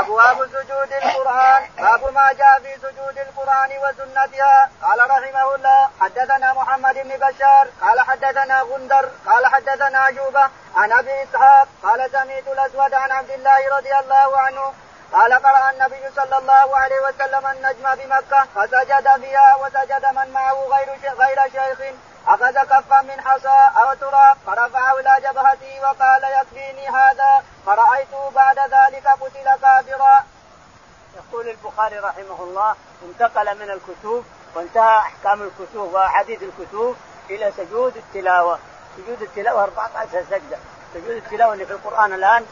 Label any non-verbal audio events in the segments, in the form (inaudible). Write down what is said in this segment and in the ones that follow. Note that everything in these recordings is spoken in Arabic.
أبواب سجود القرآن باب ما جاء في سجود القرآن وسنتها. قال رحمه الله حدثنا محمد بن بشار قال حدثنا غندر قال حدثنا جوبة عن أبي إسحاق قال سمعت الأسود عن عبد الله رضي الله عنه قال قرأ النبي صلى الله عليه وسلم النجم بمكة فسجد فيها وسجد من معه غير غير شيخ. أخذ كفا من حصى أو تراب فرفعه إلى جبهته وقال يكفيني هذا. فرأيته بعد ذلك قتل كافرا. يقول البخاري رحمه الله انتقل من الكتب وانتهى أحكام الكتب وأحاديث الكتب إلى سجود التلاوة. سجود التلاوة 14 سجدة. سجود التلاوة اللي في القرآن الآن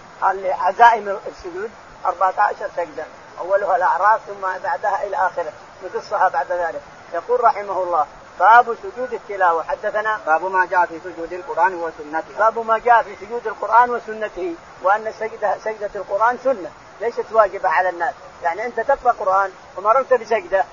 عزائم السجود 14 سجدة. أولها الأعراف ثم بعدها إلى آخره. نقصها بعد ذلك. يقول رحمه الله باب سجود التلاوة. حدثنا باب ما جاء في سجود القرآن وسنته. باب ما جاء في سجود القرآن وسنته وأن سجدة سجدة القرآن سنة ليست واجبة على الناس. يعني أنت تقرأ قرآن ومررت بسجدة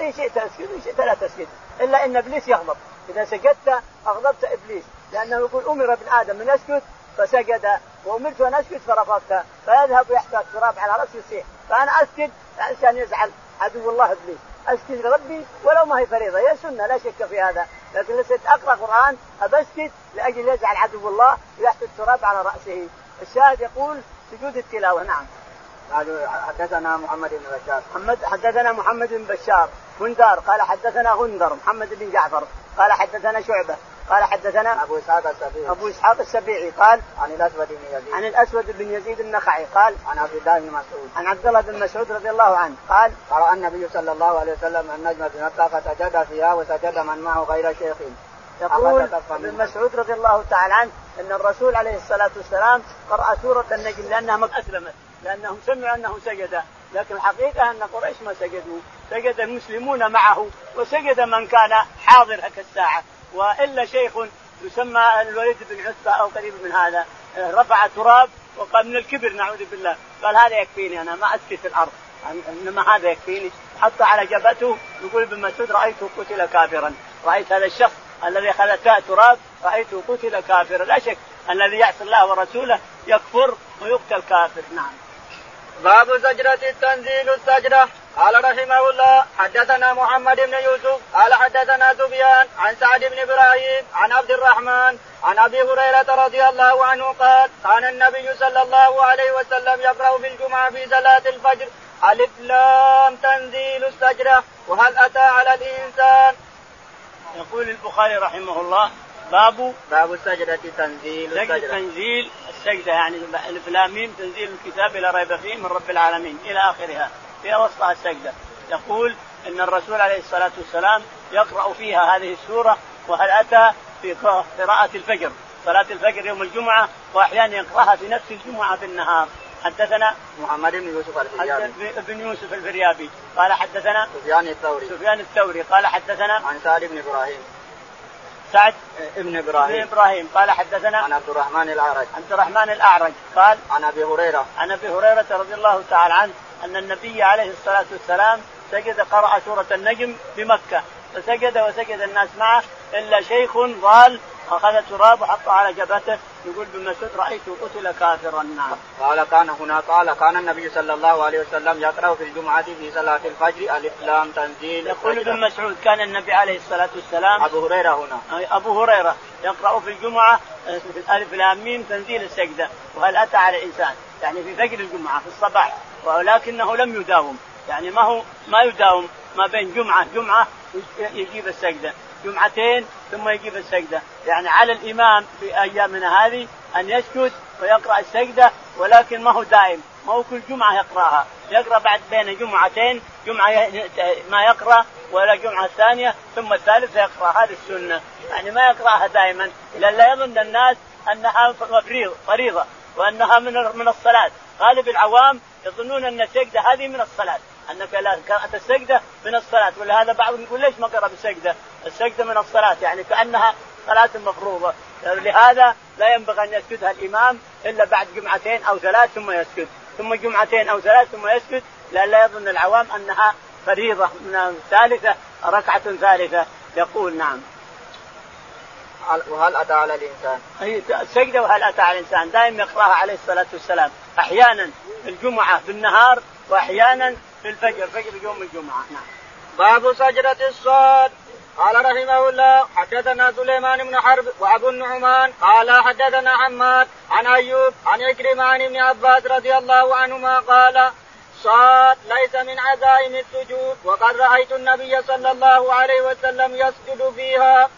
إن شئت أسجد وإن شئت لا تسجد إلا إن إبليس يغضب. إذا سجدت أغضبت إبليس لأنه يقول أمر ابن آدم من يسجد فسجد وأمرت أن أسجد فرفضت فيذهب ويحتاج التراب على راسه يصيح فأنا أسجد عشان يزعل عدو الله إبليس. أسجد ربي ولو ما هي فريضة. هي سنة لا شك في هذا. لكن لست اقرا قرآن ابسجد لأجل يزعل عدو الله ويحتاج التراب على رأسه. الشاهد يقول سجود التلاوة. نعم. حدثنا محمد بن بشار. محمد حدثنا محمد بن بشار غندار قال حدثنا غندر محمد بن جعفر. قال حدثنا شعبة. قال حدثنا أبو إسحاق السبيعي. أبو إسحاق السبيعي قال عن الأسود بن يزيد. عن الأسود بن يزيد النخعي قال عن عبد الله بن مسعود. عن عبد الله بن مسعود رضي الله عنه قال قرأ النبي صلى الله عليه وسلم النجم في مكة فسجد فيها وسجد من معه غير شيخ. يقول ابن مسعود رضي الله تعالى عنه أن الرسول عليه الصلاة والسلام قرأ سورة النجم لأنها اسلمت لأنهم سمعوا أنه سجد. لكن الحقيقة أن قريش ما سجدوا. سجد المسلمون معه وسجد من كان حاضر هكا الساعة. وإلا شيخ يسمى الوليد بن عتبة أو قريب من هذا رفع تراب وقال من الكبر نعوذ بالله. قال هذا يكفيني أنا ما أسكت الأرض. إنما هذا يكفيني. حط على جبهته يقول ابن مسعود رايته قتل كافرا. رأيت هذا الشخص الذي فيها تراب رايته قتل كافرا. لا شك الذي يعصي الله ورسوله يكفر ويقتل كافر. نعم. باب زجرة التنزيل السجرة قال رحمه الله حدثنا محمد بن يوسف قال حدثنا سفيان عن سعد بن إبراهيم عن عبد الرحمن عن أبي هريرة رضي الله عنه قال كان النبي صلى الله عليه وسلم يقرأ في الجمعة في صلاة الفجر ألف لام تنزيل السجرة وهل أتى على الإنسان؟ يقول البخاري رحمه الله باب باب السجدة تنزيل السجدة تنزيل السجدة يعني ألف لام تنزيل الكتاب لا ريب فيه من رب العالمين إلى آخرها. في وسطها السجدة. يقول إن الرسول عليه الصلاة والسلام يقرأ فيها هذه السورة وهل أتى في قراءة الفجر. صلاة الفجر يوم الجمعة وأحيانا يقرأها في نفس الجمعة في النهار. حدثنا محمد بن يوسف الفريابي. بن يوسف الفريابي. قال حدثنا سفيان الثوري. سفيان الثوري. قال حدثنا عن سعد بن إبراهيم. سعد ابن إبراهيم. ابن إبراهيم. قال حدثنا عن عبد الرحمن الأعرج. عبد الرحمن الأعرج. قال عن أبي هريرة. عن أبي هريرة رضي الله تعالى عنه أن النبي عليه الصلاة والسلام سجد قرأ سورة النجم بمكة فسجد وسجد الناس معه إلا شيخ ضال أخذ تراب وحطه على جبهته يقول ابن مسعود رأيته قتل كافرا. نعم. قال كان هنا قال كان النبي صلى الله عليه وسلم يقرأ في الجمعة في صلاة الفجر ألف لام تنزيل. يقول ابن مسعود كان النبي عليه الصلاة والسلام أبو هريرة هنا. أبو هريرة يقرأ في الجمعة في الألف لام ميم تنزيل السجدة وهل أتى على الإنسان يعني في فجر الجمعة في الصباح. ولكنه لم يداوم. يعني ما هو ما يداوم ما بين جمعة جمعة يجيب السجدة جمعتين ثم يجيب السجدة. يعني على الإمام في أيامنا هذه أن يسجد ويقرأ السجدة ولكن ما هو دائم. ما هو كل جمعة يقرأها. يقرأ بعد بين جمعتين جمعة ما يقرأ ولا جمعة ثانية ثم الثالثة يقرأ. هذه السنة. يعني ما يقرأها دائما. لا يظن الناس أنها فريضة. وأنها من من الصلاة. غالب العوام يظنون أن السجدة هذه من الصلاة. أنك لا قرات السجدة من الصلاة. ولهذا بعضهم يقول ليش ما قرأ بالسجدة؟ السجدة من الصلاة يعني كأنها صلاة مفروضة. لهذا لا ينبغي أن يسجدها الإمام إلا بعد جمعتين أو ثلاث ثم يسجد. ثم جمعتين أو ثلاث ثم يسجد لئلا يظن العوام أنها فريضة. من ثالثة ركعة ثالثة. يقول نعم. وهل أتى على الإنسان؟ هي السجده وهل أتى على الإنسان دائما يقرأها عليه الصلاة والسلام أحيانا في الجمعة في النهار واحيانا في الفجر فجر يوم الجمعة نعم. باب سجدة الصاد قال رحمه الله حدثنا سليمان بن حرب وأبو النعمان قال حدثنا حماد عن أيوب عن عكرمه عن ابن عباس رضي الله عنهما قال صاد ليس من عزائم السجود وقد رأيت النبي صلى الله عليه وسلم يسجد فيها.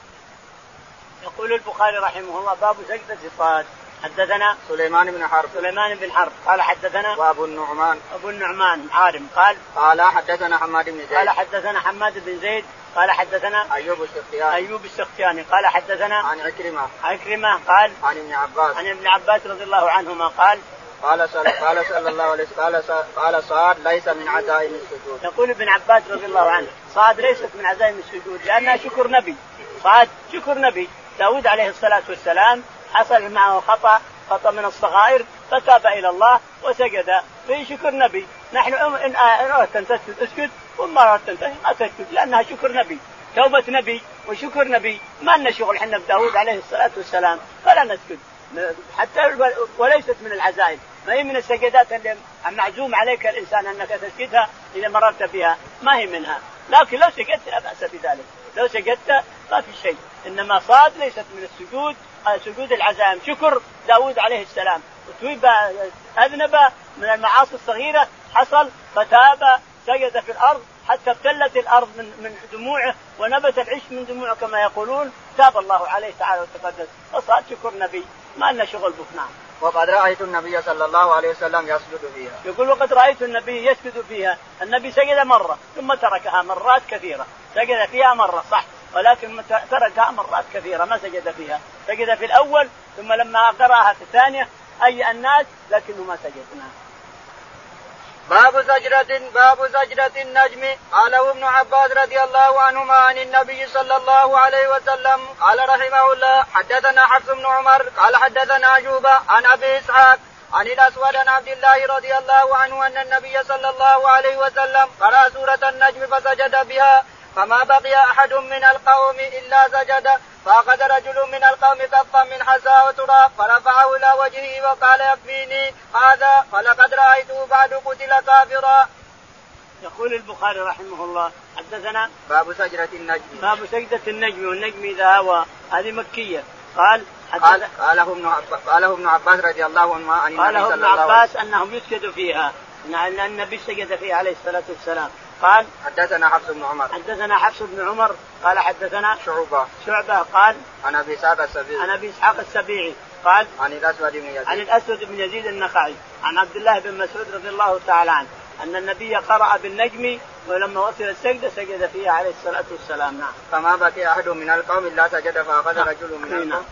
يقول البخاري رحمه الله باب سجدة صاد حدثنا سليمان بن حرب. سليمان بن حرب. قال حدثنا وابو النعمان. أبو النعمان عارم قال قال حدثنا حماد بن زيد. قال حدثنا حماد بن زيد. قال حدثنا أيوب السختياني أيوب السختياني قال حدثنا عن عكرمة. عكرمة قال عن ابن عباس. عن ابن عباس رضي الله عنهما قال قال صلى قال صلى الله عليه وسلم قال قال صاد ليس من عزائم السجود. يقول ابن عباس رضي الله عنه صاد ليست من عزائم السجود لأنها شكر نبي. صاد شكر نبي. داود عليه الصلاة والسلام حصل معه خطأ خطأ من الصغائر فتاب إلى الله وسجد في شكر نبي. نحن ان أردت أن تسجد أسجد وما أردت أن ما تسجد لأنها شكر نبي توبة نبي وشكر نبي. ما لنا شغل إحنا بداود عليه الصلاة والسلام فلا نسجد. حتى وليست من العزائم. ما هي من السجدات اللي معزوم عليك الإنسان أنك تسجدها إذا مررت بها؟ ما هي منها. لكن لو سجدت لا بأس بذلك. لو سجدت ما في شيء. إنما صاد ليست من السجود سجود العزائم. شكر داود عليه السلام. وتوب أذنب من المعاصي الصغيرة. حصل فتاب سجد في الأرض حتى ابتلت الأرض من من دموعه ونبت العش من دموعه كما يقولون. تاب الله عليه تعالى وتقدس. فصار شكر نبي. ما لنا شغل بك نعم. وقد رأيت النبي صلى الله عليه وسلم يسجد فيها. يقول وقد رأيت النبي يسجد فيها، النبي سجد مرة ثم تركها مرات كثيرة، سجد فيها مرة صح. ولكن تركها مرات كثيرة ما سجد فيها، سجد في الأول ثم لما قرأها في الثانية أي الناس لكنه ما سجد. نعم. باب زجرة باب زجرة النجم. قاله ابن عباس رضي الله عنهما عن النبي صلى الله عليه وسلم قال رحمه الله حدثنا حفص بن عمر قال حدثنا أيوب عن أبي إسحاق عن الأسود عن عبد الله رضي الله عنه أن النبي صلى الله عليه وسلم قرأ سورة النجم فسجد بها. فما بقي أحد من القوم إلا سجد فأخذ رجل من القوم كفا من حسى وتراب فرفعه إلى وجهه وقال يكفيني هذا فلقد رأيته بعد قتل كافرا. يقول البخاري رحمه الله حدثنا باب سجدة النجم. باب سجدة النجم والنجم إذا هوى هذه مكية. قال قال قاله ابن قاله ابن عباس رضي الله عنه عن النبي قاله ابن عباس أنهم يسجدوا فيها إن النبي سجد فيها عليه الصلاة والسلام. قال حدثنا حفص بن عمر. حدثنا حفص بن عمر قال حدثنا شعبة. شعبة قال عن أبي إسحاق السبيعي. عن أبي إسحاق السبيعي قال عن الأسود بن يزيد. عن الأسود بن يزيد النخعي. عن عبد الله بن مسعود رضي الله تعالى عنه. أن النبي قرأ بالنجم ولما وصل السجدة سجد فيها عليه الصلاة والسلام. نعم. فما بقي أحد من القوم إلا سجد فأخذ نعم. رجل من القوم.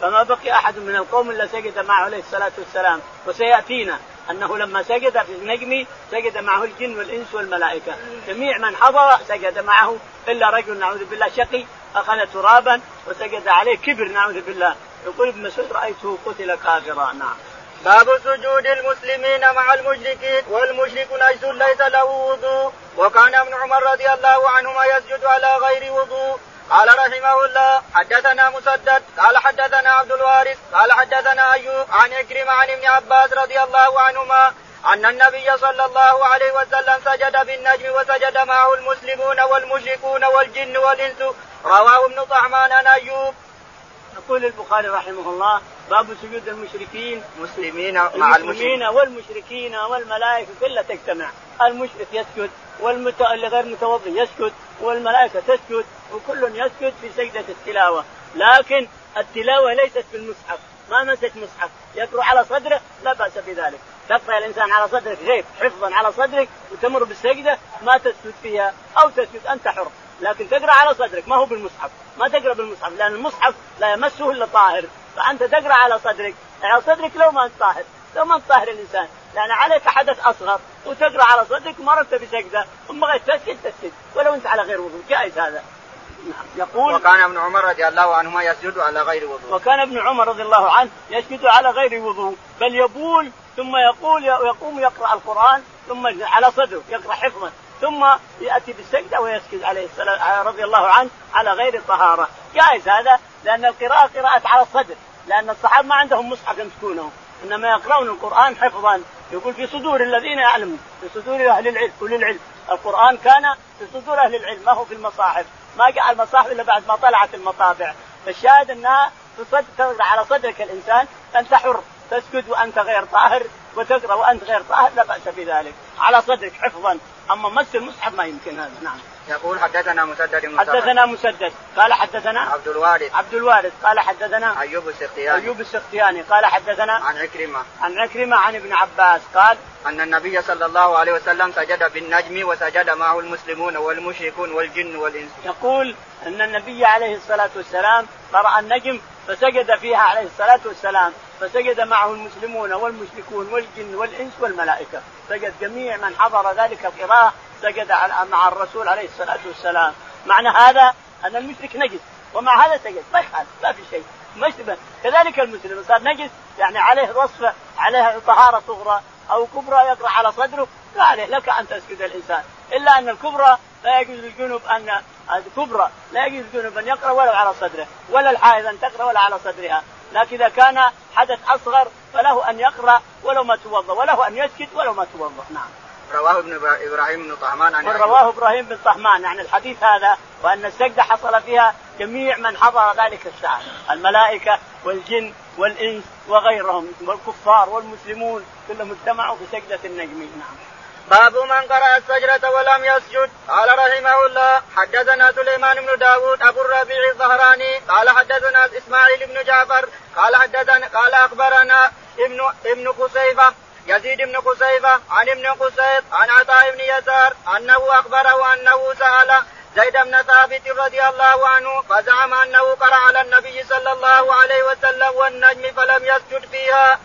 فما بقي أحد من القوم إلا سجد معه عليه الصلاة والسلام. وسيأتينا. أنه لما سجد في النجم سجد معه الجن والإنس والملائكة. جميع من حضر سجد معه إلا رجل نعوذ بالله شقي أخذ ترابا وسجد عليه كبر نعوذ بالله. يقول ابن مسعود رأيته قتل كافرا. نعم. باب سجود المسلمين مع المشركين. والمشرك نجس ليس له وضوء. وكان ابن عمر رضي الله عنهما يسجد على غير وضوء. قال رحمه الله حدثنا مسدد قال حدثنا عبد الوارث قال حدثنا أيوب عن إكرم عن ابن عباس رضي الله عنهما أن النبي صلى الله عليه وسلم سجد بالنجم وسجد معه المسلمون والمشركون والجن والإنس رواه ابن طعمان عن أيوب. يقول البخاري رحمه الله باب سجود المشركين مسلمين مع المسلمين والمشركين والملائكة كلها تجتمع. المشرك يسجد والمت... غير متوضي يسجد والملائكة تسجد وكل يسجد في سجدة التلاوة. لكن التلاوة ليست في المصحف. ما مسك مصحف. يقرأ على صدره لا بأس بذلك. تقرأ الإنسان على صدرك غير حفظا على صدرك وتمر بالسجدة ما تسجد فيها أو تسجد أنت حر. لكن تقرأ على صدرك ما هو بالمصحف. ما تقرأ بالمصحف لأن المصحف لا يمسه إلا طاهر فأنت تقرأ على صدرك. على صدرك لو ما أنت طاهر لو ما انت طاهر الإنسان. لأن عليك حدث أصغر. وتقرأ على صدرك مررت بسجدة. ثم بغيت تسجد تسجد. ولو أنت على غير وضوء. جائز هذا. يقول وكان ابن عمر رضي الله عنهما يسجد على غير وضوء. وكان ابن عمر رضي الله عنه يسجد على غير وضوء. بل يبول ثم يقول يقوم يقرأ القرآن ثم على صدره يقرأ حفظا ثم يأتي بالسجدة ويسجد عليه السلام رضي الله عنه على غير طهارة. جائز هذا لأن القراءة قراءة على الصدر لأن الصحابة ما عندهم مصحف يمسكونه. إنما يقرؤون القرآن حفظا. يقول في صدور الذين يعلمون في صدور أهل العلم اولي العلم. القرآن كان في صدور أهل العلم ما هو في المصاحف. ما جاء المصاحف إلا بعد ما طلعت المطابع. فالشاهد أنها تقرأ على صدرك الإنسان أنت حر. تسجد وأنت غير طاهر وتقرأ وأنت غير طاهر لا بأس بذلك. على صدرك حفظا. أما مس المصحف ما يمكن هذا. نعم. يقول حدثنا مسدد حدثنا مسدد. قال حدثنا عبد الوارث. عبد الوارث. قال حدثنا أيوب السختياني. أيوب السختياني. قال حدثنا عن عكرمة. عن عكرمة عن ابن عباس. قال أن النبي صلى الله عليه وسلم سجد بالنجم وسجد معه المسلمون والمشركون والجن والإنس. يقول أن النبي عليه الصلاة والسلام قرأ النجم فسجد فيها عليه الصلاة والسلام فسجد معه المسلمون والمشركون والجن والإنس والملائكة. سجد جميع من حضر ذلك القراءة سجد مع الرسول عليه الصلاة والسلام. معنى هذا أن المشرك نجس. ومع هذا سجد. ما يخالف ما في شيء. مشبه. كذلك المسلم صار نجس يعني عليه وصفه عليه طهارة صغرى أو كبرى يقرأ على صدره لا عليه لك أن تسجد الانسان إلا أن الكبرى لا يجوز للجنوب أن الكبرى لا يجوز ان يقرأ ولو على صدره ولا الحائض أن تقرأ ولا على صدرها. لكن إذا كان حدث أصغر فله أن يقرأ ولو ما توضأ وله أن يسكت ولو ما توضأ. نعم. رواه ابن إبراهيم بن طهمان عن رواه إبراهيم بن طهمان عن الحديث هذا وأن السجدة حصل فيها جميع من حضر ذلك الساعة الملائكة والجن والإنس وغيرهم والكفار والمسلمون كلهم اجتمعوا في سجدة النجم. نعم. باب من قرأ السجرة ولم يسجد. قال رحمه الله حدثنا سليمان بن داود أبو الربيع الظهراني. قال حدثنا إسماعيل بن جعفر. قال حدثنا قال أخبرنا ابن ابن قصيفة يزيد بن قصيفة عن ابن قصيد عن عطاء بن يسار أنه أخبره أنه سأل زيد بن ثابت رضي الله عنه فزعم أنه قرأ على النبي صلى الله عليه وسلم والنجم فلم يسجد فيها.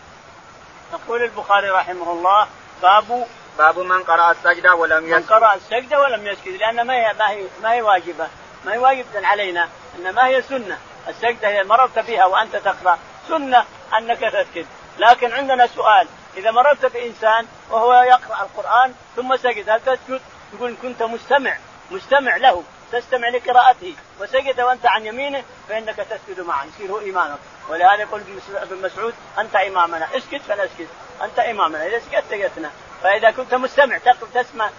يقول البخاري رحمه الله باب باب من قرأ السجدة ولم يسجد. من قرأ السجدة ولم يسجد لأن ما هي ما هي ما هي واجبة. ما هي واجبة علينا إنما هي سنة. السجدة هي مررت بها وأنت تقرأ سنة أنك تسجد. لكن عندنا سؤال إذا مررت بإنسان وهو يقرأ القرآن ثم سجد هل تسجد؟ يقول إن كنت مستمع مستمع له تستمع لقراءته. وسجد وأنت عن يمينه فإنك تسجد معه يصير هو إمامك. ولهذا يقول ابن مسعود أنت إمامنا. اسكت فنسكت أنت إمامنا. إذا سكت سكتنا فإذا كنت مستمع تسمع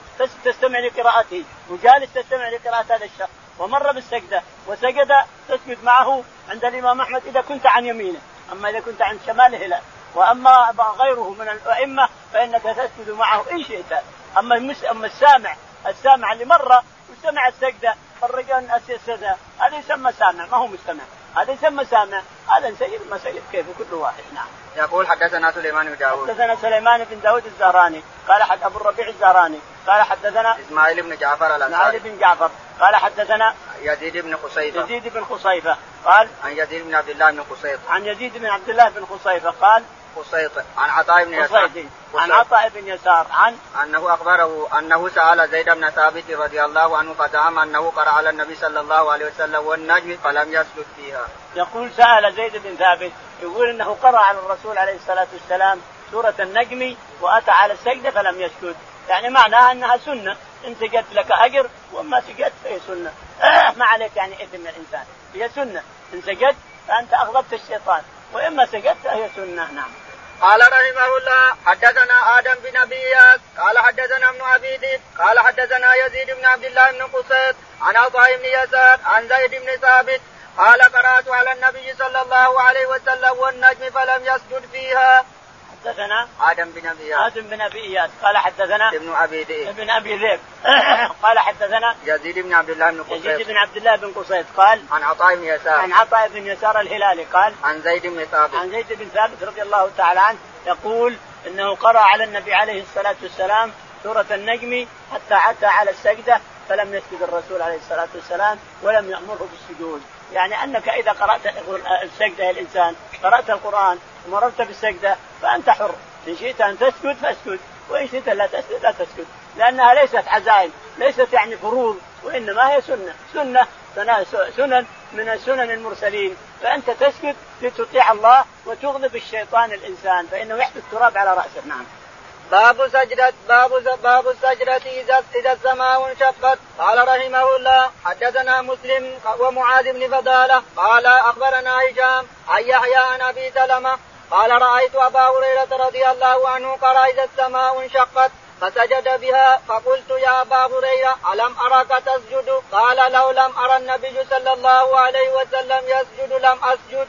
تستمع لقراءته وجالس تستمع لقراءة هذا الشخص ومر بالسجدة وسجد تسجد معه عند الإمام أحمد إذا كنت عن يمينه أما إذا كنت عن شماله لا. وأما غيره من الأئمة فإنك تسجد معه إن شئت. أما أما السامع السامع اللي مر وسمع السجدة الرجال السجدة هذا يسمى سامع ما هو مستمع. هذا يسمى سامع هذا سيد ما سيد كيف؟ كل واحد. نعم. يقول حدثنا سليمان بن داود حدثنا سليمان بن داود الزهراني. قال حد أبو الربيع الزهراني. قال حدثنا إسماعيل بن جعفر الأنصاري. إسماعيل بن جعفر. قال حدثنا يزيد بن خصيفة. يزيد بن خصيفة. قال عن يزيد بن عبد الله بن خصيف عن يزيد بن عبد الله بن خصيفة. قال خصيط عن عطاء بن يسار. عن عطاء بن يسار. عن أنه أخبره أنه سأل زيد بن ثابت رضي الله عنه فزعم أنه قرأ على النبي صلى الله عليه وسلم والنجم فلم يسجد فيها. يقول سأل زيد بن ثابت يقول إنه قرأ على الرسول عليه الصلاة والسلام سورة النجم وأتى على السجده فلم يسجد، يعني معناها أنها سنة. إن سجدت لك أجر وأما سجدت فهي سنة. (clears throat) ما عليك يعني اثم الإنسان. هي سنة. إن سجدت فأنت أغضبت الشيطان. وإما سجدت فهي سنة نعم. قال رحمه الله حدثنا آدم بن أبي قال حدثنا ابن أبي ذئب قال حدثنا يزيد بن عبد الله بن قصيد عن عطاء بن يسار عن زيد بن ثابت قال قرأت على النبي صلى الله عليه وسلم والنجم فلم يسجد فيها حدثنا آدم بن أبي إياس. آدم بن أبي إياس. قال حدثنا ابن أبي ذئب. ابن أبي ذئب. (coughs) قال حدثنا يزيد بن عبد الله بن قصيد يزيد بن عبد الله بن قصيد قال عن عطاء بن يسار. عن عطاء بن يسار الهلالي. قال عن زيد بن ثابت. عن زيد بن ثابت رضي الله تعالى عنه يقول إنه قرأ على النبي عليه الصلاة والسلام سورة النجم حتى أتى على السجدة فلم يسجد الرسول عليه الصلاة والسلام ولم يأمره بالسجود. يعني أنك إذا قرأت السجدة الإنسان قرأت القرآن ومررت بالسجدة فأنت حر. إن شئت أن تسجد فاسجد وإن شئت لا تسجد لا تسجد. لأنها ليست عزائم ليست يعني فروض وإنما هي سنة. سنة سنن من السنن المرسلين. فأنت تسجد لتطيع الله وتغضب الشيطان الإنسان فإنه يحدث التراب على رأسه. نعم. باب سجدة باب باب السجدة إذا إذا السماء انشقت. قال رحمه الله حدثنا مسلم ومعاذ بن فضالة قال أخبرنا هشام عن يحيى عن أبي سلمة قال رأيت أبا هريرة رضي الله عنه قرأ إذا السماء انشقت فسجد بها فقلت يا أبا هريرة ألم ارك تسجد؟ قال لو لم ارى النبي صلى الله عليه وسلم يسجد لم أسجد.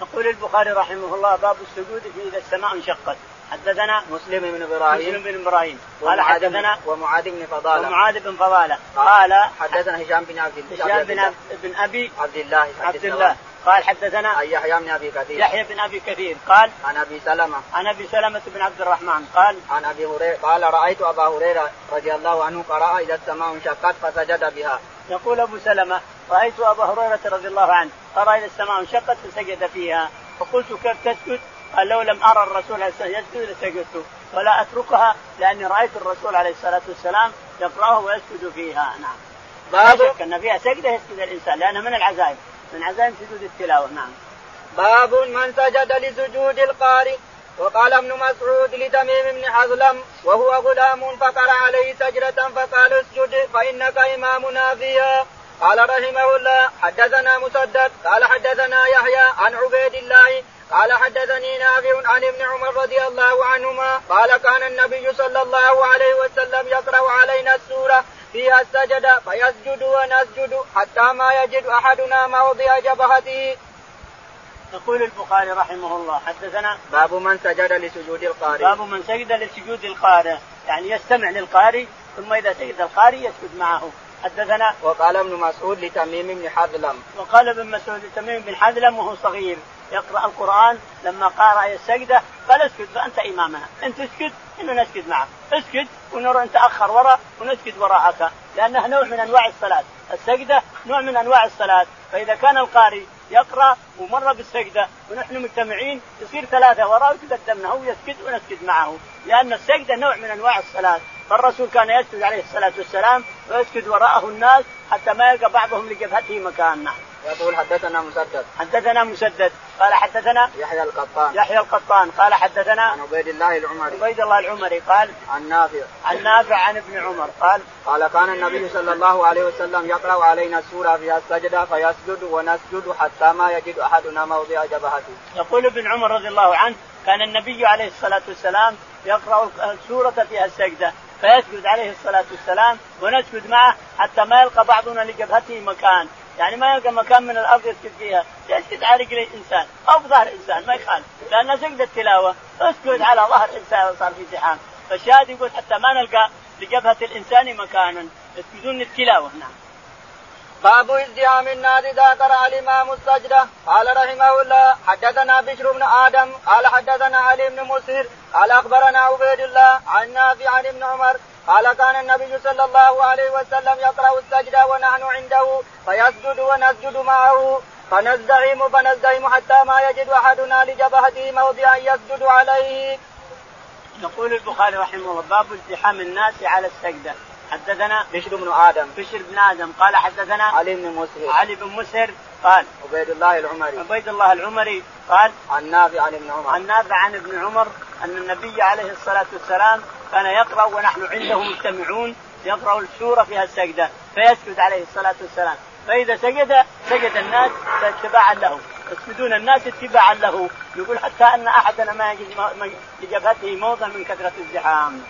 يقول البخاري رحمه الله باب السجود في إذا السماء انشقت. حدثنا مسلم بن إبراهيم. مسلم بن إبراهيم. قال حدثنا ومعاذ بن فضالة. ومعاذ بن فضالة. قال حدثنا هشام بن عبد هشام بن بن ابي عبد الله. عبد الله. قال حدثنا عن يحيى بن أبي كثير يحيى بن أبي كثير قال عن أبي سلمة عن أبي سلمة بن عبد الرحمن قال عن أبي هريرة قال رأيت أبا هريرة رضي الله عنه قرأ إذا السماء انشقت فسجد بها. يقول أبو سلمة رأيت أبا هريرة رضي الله عنه قرأ إذا السماء انشقت فسجد فيها فقلت كيف تسجد؟ قال لو لم أرى الرسول يسجد لسجدت ولا أتركها لأني رأيت الرسول عليه الصلاة والسلام يقراه ويسجد فيها نعم. باب لا شك أن فيها سجدة يسجد الإنسان لأنها من العزائم من عزائم سجود التلاوة نعم. باب من سجد لسجود القارئ وقال ابن مسعود لتميم بن حظلم وهو غلام فقرأ عليه سجدة فقال اسجد فإنك إمامنا فيها قال رحمه الله حدثنا مسدد قال حدثنا يحيى عن عبيد الله قال حدثني نافع عن ابن عمر رضي الله عنهما قال كان النبي صلى الله عليه وسلم يقرأ علينا السورة فيها السجد فيسجد ونسجد حتى ما يجد أحدنا موضع جبهته. يقول البخاري رحمه الله حدثنا باب من سجد لسجود القارئ. باب من سجد لسجود القارئ. يعني يستمع للقارئ ثم إذا سجد القارئ يسجد معه. حدثنا وقال ابن مسعود لتميم بن حذلم. وقال ابن مسعود لتميم بن حذلم وهو صغير. يقرأ القرآن لما قارأ السجدة قال اسكت فانت إمامنا. أنت اسكت انه نسجد معك. اسكت ونرى نتاخر وراء. ونسجد وراءك. لانها نوع من أنواع الصلاة. السجدة نوع من أنواع الصلاة. فإذا كان القارئ يقرأ ومر بالسجدة ونحن مجتمعين يصير ثلاثة وراء وتقدمنا هو يسجد ونسجد معه. لأن السجدة نوع من أنواع الصلاة. فالرسول كان يسجد عليه الصلاة والسلام ويسجد وراءه الناس حتى ما يلقى بعضهم لجبهته مكان نعم. يقول حدثنا مسدد. حدثنا مسدد. قال حدثنا يحيى القطان. يحيى القطان. قال حدثنا عن عبيد الله العمري. عبيد الله العمري. قال عن نافع. عن نافع عن ابن عمر. قال قال كان النبي صلى الله عليه وسلم يقرأ علينا السورة فيها السجدة فيسجد ونسجد حتى ما يجد أحدنا موضع جبهته. يقول ابن عمر رضي الله عنه كان النبي عليه الصلاة والسلام يقرأ السورة فيها السجدة فيسجد عليه الصلاة والسلام ونسجد معه حتى ما يلقى بعضنا لجبهته مكان. يعني ما يلقى مكان من الأرض يسجد فيها. يسجد على رجل انسان أو بظهر انسان ما يخالف. لأن سجد التلاوة. اسجد على ظهر انسان وصار في زحام. فالشاهد يقول حتى ما نلقى لجبهه الإنسان مكانا. يسجدون التلاوه نعم. باب ازدحام الناس اذا قرأ الإمام السجدة. قال رحمه الله حدثنا بشر بن آدم. قال حدثنا علي بن مسهر. قال أخبرنا عبيد الله عن نافع عن ابن عمر. قال كان النبي صلى الله عليه وسلم يقرأ السجدة ونحن عنده فيسجد ونسجد معه. فنزدحم فنزدحم حتى ما يجد أحدنا لجبهته موضعا يسجد عليه. يقول البخاري رحمه الله باب ازدحام الناس على السجدة. حدثنا بشر بن آدم. بشر بن آدم. قال حدثنا علي بن مسهر. علي بن مسهر قال عبيد الله العمري. عبيد الله العمري قال عن نافع عن ابن عمر. عن نافع عن ابن عمر أن النبي عليه الصلاة والسلام كان يقرأ ونحن عنده مجتمعون يقرأ السورة فيها السجدة فيسجد عليه الصلاة والسلام. فإذا سجد سجد الناس اتباعا له. يسجدون الناس اتباعا له. يقول حتى أن أحدنا ما يجد لجبهته موضع من كثرة الزحام.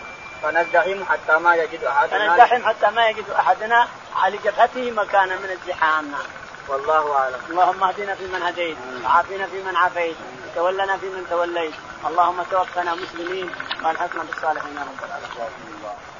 فنزدحم حتى ما يجد أحدنا. فنزدحم حتى ما يجد أحدنا على جبهته مكانا من الزحام. نعم والله أعلم. اللهم اهدنا فيمن هديت وعافنا فيمن عافيت وتولنا فيمن توليت. اللهم توفنا مسلمين وألحقنا بالصالحين يا رب العالمين.